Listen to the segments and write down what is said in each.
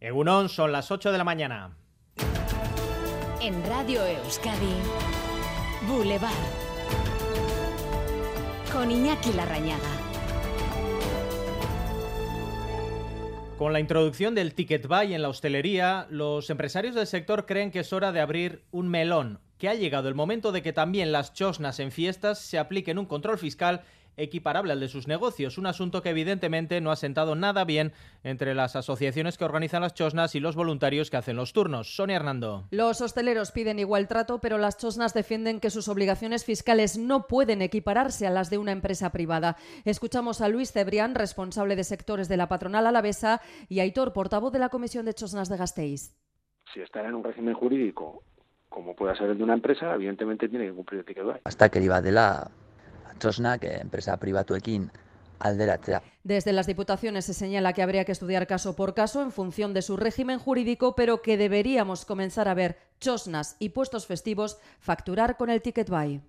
Egunon, son las 8 de la mañana. En Radio Euskadi, Boulevard. Con Iñaki Larrañaga. Con la introducción del ticket buy en la hostelería, los empresarios del sector creen que es hora de abrir un melón, que ha llegado el momento de que también las chosnas en fiestas se apliquen un control fiscal equiparable al de sus negocios, un asunto que evidentemente no ha sentado nada bien entre las asociaciones que organizan las chosnas y los voluntarios que hacen los turnos. Sonia Hernando. Los hosteleros piden igual trato, pero las chosnas defienden que sus obligaciones fiscales no pueden equipararse a las de una empresa privada. Escuchamos a Luis Cebrián, responsable de sectores de la patronal alavesa, y a Aitor, portavoz de la Comisión de Chosnas de Gasteiz. Si está en un régimen jurídico como pueda ser el de una empresa, evidentemente tiene que cumplir el ticket Hasta que iba de la txosnak enpresa pribatuekin alderatzea. Desde las diputaciones se señala que habría que estudiar caso por caso en función de su régimen jurídico, pero que deberíamos comenzar a ver chosnas y puestos festivos facturar con el ticket buy.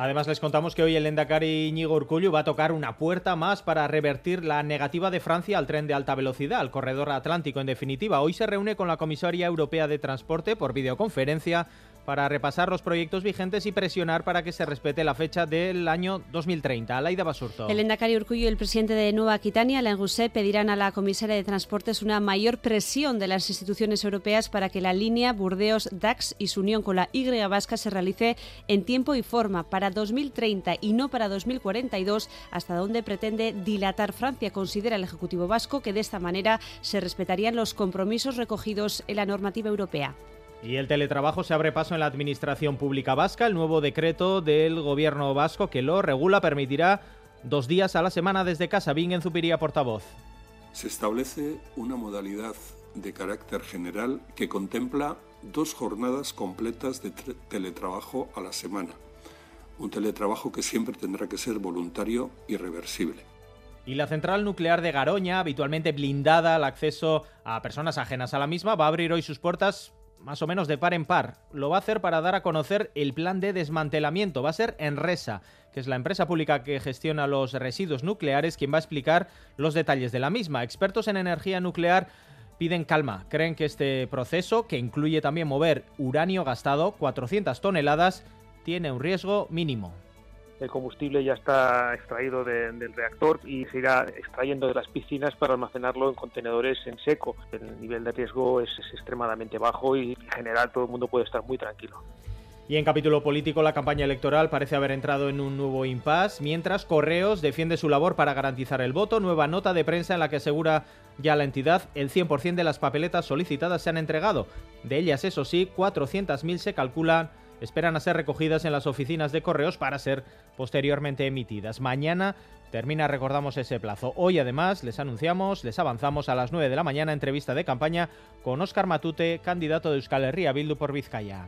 Además, les contamos que hoy el Endacari Íñigo Urcullu va a tocar una puerta más para revertir la negativa de Francia al tren de alta velocidad, al corredor atlántico en definitiva. Hoy se reúne con la Comisaria Europea de Transporte por videoconferencia para repasar los proyectos vigentes y presionar para que se respete la fecha del año 2030. Alaida Basurto. El Endacari Urcullo y el presidente de Nueva Aquitania, Alain Rousset, pedirán a la comisaria de Transportes una mayor presión de las instituciones europeas para que la línea Burdeos-Dax y su unión con la Y vasca se realice en tiempo y forma para 2030 y no para 2042, hasta donde pretende dilatar Francia. Considera el Ejecutivo vasco que de esta manera se respetarían los compromisos recogidos en la normativa europea. Y el teletrabajo se abre paso en la Administración Pública Vasca. El nuevo decreto del Gobierno vasco que lo regula permitirá dos días a la semana desde casa. en Zupiría, portavoz. Se establece una modalidad de carácter general que contempla dos jornadas completas de teletrabajo a la semana. Un teletrabajo que siempre tendrá que ser voluntario y reversible. Y la central nuclear de Garoña, habitualmente blindada al acceso a personas ajenas a la misma, va a abrir hoy sus puertas más o menos de par en par. Lo va a hacer para dar a conocer el plan de desmantelamiento. Va a ser Enresa, que es la empresa pública que gestiona los residuos nucleares, quien va a explicar los detalles de la misma. Expertos en energía nuclear piden calma. Creen que este proceso, que incluye también mover uranio gastado, 400 toneladas, tiene un riesgo mínimo el combustible ya está extraído del reactor y se irá extrayendo de las piscinas para almacenarlo en contenedores en seco. El nivel de riesgo es, extremadamente bajo y en general todo el mundo puede estar muy tranquilo. Y en capítulo político, la campaña electoral parece haber entrado en un nuevo impasse, mientras Correos defiende su labor para garantizar el voto. Nueva nota de prensa en la que asegura ya la entidad el 100% de las papeletas solicitadas se han entregado. De ellas, eso sí, 400.000 se calculan esperan a ser recogidas en las oficinas de correos para ser posteriormente emitidas. Mañana termina, recordamos ese plazo. Hoy además les anunciamos, les avanzamos a las 9 de la mañana entrevista de campaña con Óscar Matute, candidato de Euskal Herria Bildu por Vizcaya.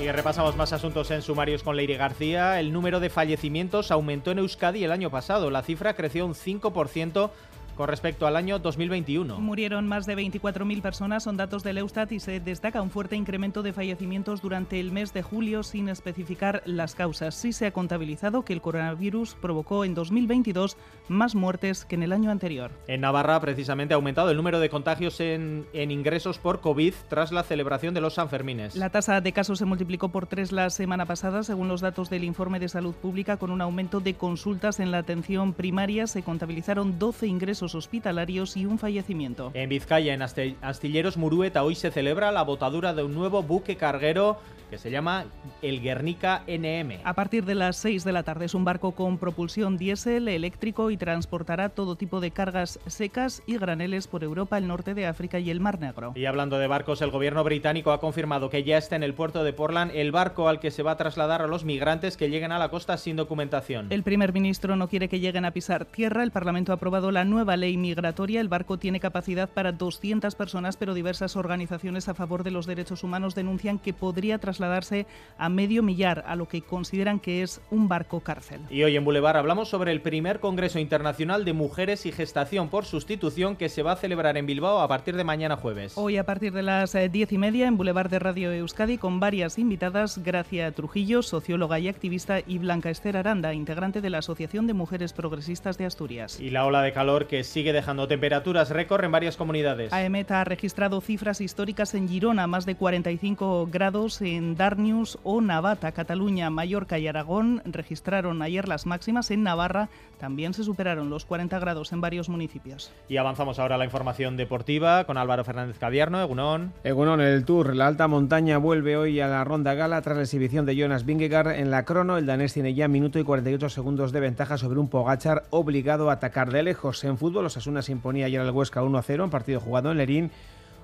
Y repasamos más asuntos en sumarios con Leire García. El número de fallecimientos aumentó en Euskadi el año pasado. La cifra creció un 5% con respecto al año 2021. Murieron más de 24.000 personas, son datos del Eustat y se destaca un fuerte incremento de fallecimientos durante el mes de julio sin especificar las causas. Sí se ha contabilizado que el coronavirus provocó en 2022 más muertes que en el año anterior. En Navarra, precisamente, ha aumentado el número de contagios en, en ingresos por COVID tras la celebración de los Sanfermines. La tasa de casos se multiplicó por tres la semana pasada, según los datos del informe de salud pública, con un aumento de consultas en la atención primaria. Se contabilizaron 12 ingresos hospitalarios y un fallecimiento. En Vizcaya, en Astilleros Murueta, hoy se celebra la botadura de un nuevo buque carguero que se llama el Guernica NM. A partir de las 6 de la tarde es un barco con propulsión diésel eléctrico y transportará todo tipo de cargas secas y graneles por Europa, el norte de África y el Mar Negro. Y hablando de barcos, el gobierno británico ha confirmado que ya está en el puerto de Portland el barco al que se va a trasladar a los migrantes que lleguen a la costa sin documentación. El primer ministro no quiere que lleguen a pisar tierra. El Parlamento ha aprobado la nueva ley migratoria. El barco tiene capacidad para 200 personas, pero diversas organizaciones a favor de los derechos humanos denuncian que podría trasladarse a medio millar, a lo que consideran que es un barco cárcel. Y hoy en Boulevard hablamos sobre el primer Congreso Internacional de Mujeres y Gestación por Sustitución que se va a celebrar en Bilbao a partir de mañana jueves. Hoy a partir de las eh, diez y media en Boulevard de Radio Euskadi con varias invitadas, Gracia Trujillo, socióloga y activista, y Blanca Esther Aranda, integrante de la Asociación de Mujeres Progresistas de Asturias. Y la ola de calor que sigue dejando temperaturas récord en varias comunidades. AEMET ha registrado cifras históricas en Girona, más de 45 grados en Darnius o Navata, Cataluña, Mallorca y Aragón registraron ayer las máximas. En Navarra también se superaron los 40 grados en varios municipios. Y avanzamos ahora a la información deportiva con Álvaro Fernández Cadierno, Egunón. Egunón, el Tour, la alta montaña vuelve hoy a la ronda gala tras la exhibición de Jonas Vingegaard en la crono. El danés tiene ya minuto y 48 segundos de ventaja sobre un Pogachar obligado a atacar de lejos. En fútbol, los Asuna se imponía ayer al Huesca 1-0 en partido jugado en Lerín.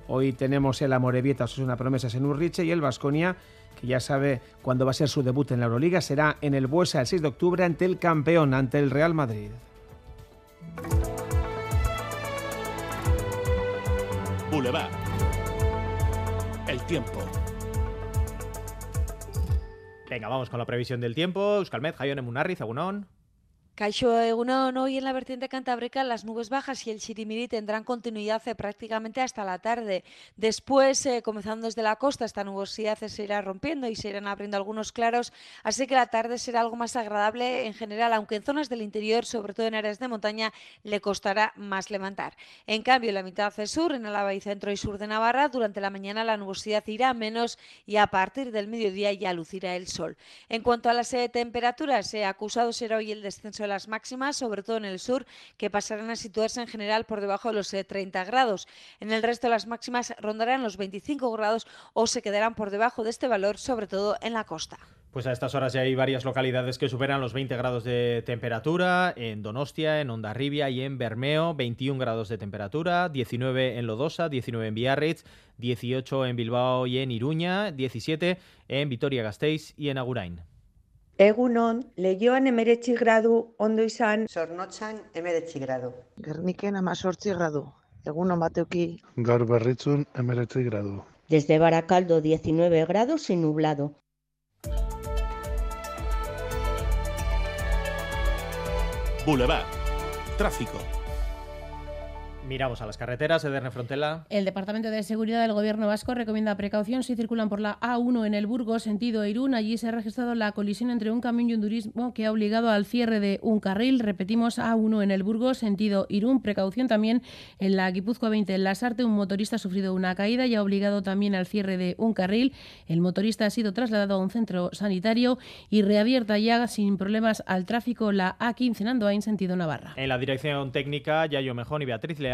Hoy tenemos el Amorebieta, una promesa en Urriche y el Vasconia, que ya sabe cuándo va a ser su debut en la Euroliga, será en el Buesa el 6 de octubre ante el campeón, ante el Real Madrid. Boulevard. El tiempo. Venga, vamos con la previsión del tiempo. Euskalmet, Jaion Emunarri, Zagunón. Caixo Egunon, hoy en la vertiente cantábrica las nubes bajas y el Chirimiri tendrán continuidad eh, prácticamente hasta la tarde. Después, eh, comenzando desde la costa, esta nubosidad se irá rompiendo y se irán abriendo algunos claros, así que la tarde será algo más agradable en general, aunque en zonas del interior, sobre todo en áreas de montaña, le costará más levantar. En cambio, en la mitad sur, en Álava y centro y sur de Navarra, durante la mañana la nubosidad irá menos y a partir del mediodía ya lucirá el sol. En cuanto a las eh, temperaturas, acusado será hoy el descenso las máximas, sobre todo en el sur, que pasarán a situarse en general por debajo de los 30 eh, grados. En el resto las máximas rondarán los 25 grados o se quedarán por debajo de este valor, sobre todo en la costa. Pues a estas horas ya hay varias localidades que superan los 20 grados de temperatura, en Donostia, en Ondarribia y en Bermeo, 21 grados de temperatura, 19 en Lodosa, 19 en Biarritz, 18 en Bilbao y en Iruña, 17 en Vitoria-Gasteiz y en Agurain. Egunon, lehioan emeretzi gradu, ondo izan... Zornotzan emeretzi gradu. Gerniken amazortzi gradu. Egunon bateuki. Gaur berritzun emeretzi gradu. Desde Baracaldo 19 grados y nublado. Boulevard. Tráfico. Miramos a las carreteras, Ederne Frontela. El Departamento de Seguridad del Gobierno Vasco recomienda precaución si circulan por la A1 en el Burgos, sentido Irún. Allí se ha registrado la colisión entre un camión y un turismo que ha obligado al cierre de un carril. Repetimos, A1 en el Burgos, sentido Irún. Precaución también en la Guipúzcoa 20 en Lasarte. Un motorista ha sufrido una caída y ha obligado también al cierre de un carril. El motorista ha sido trasladado a un centro sanitario y reabierta ya sin problemas al tráfico la A15 en Andoain, sentido Navarra. En la dirección técnica, Yayo Mejón y Beatriz Leal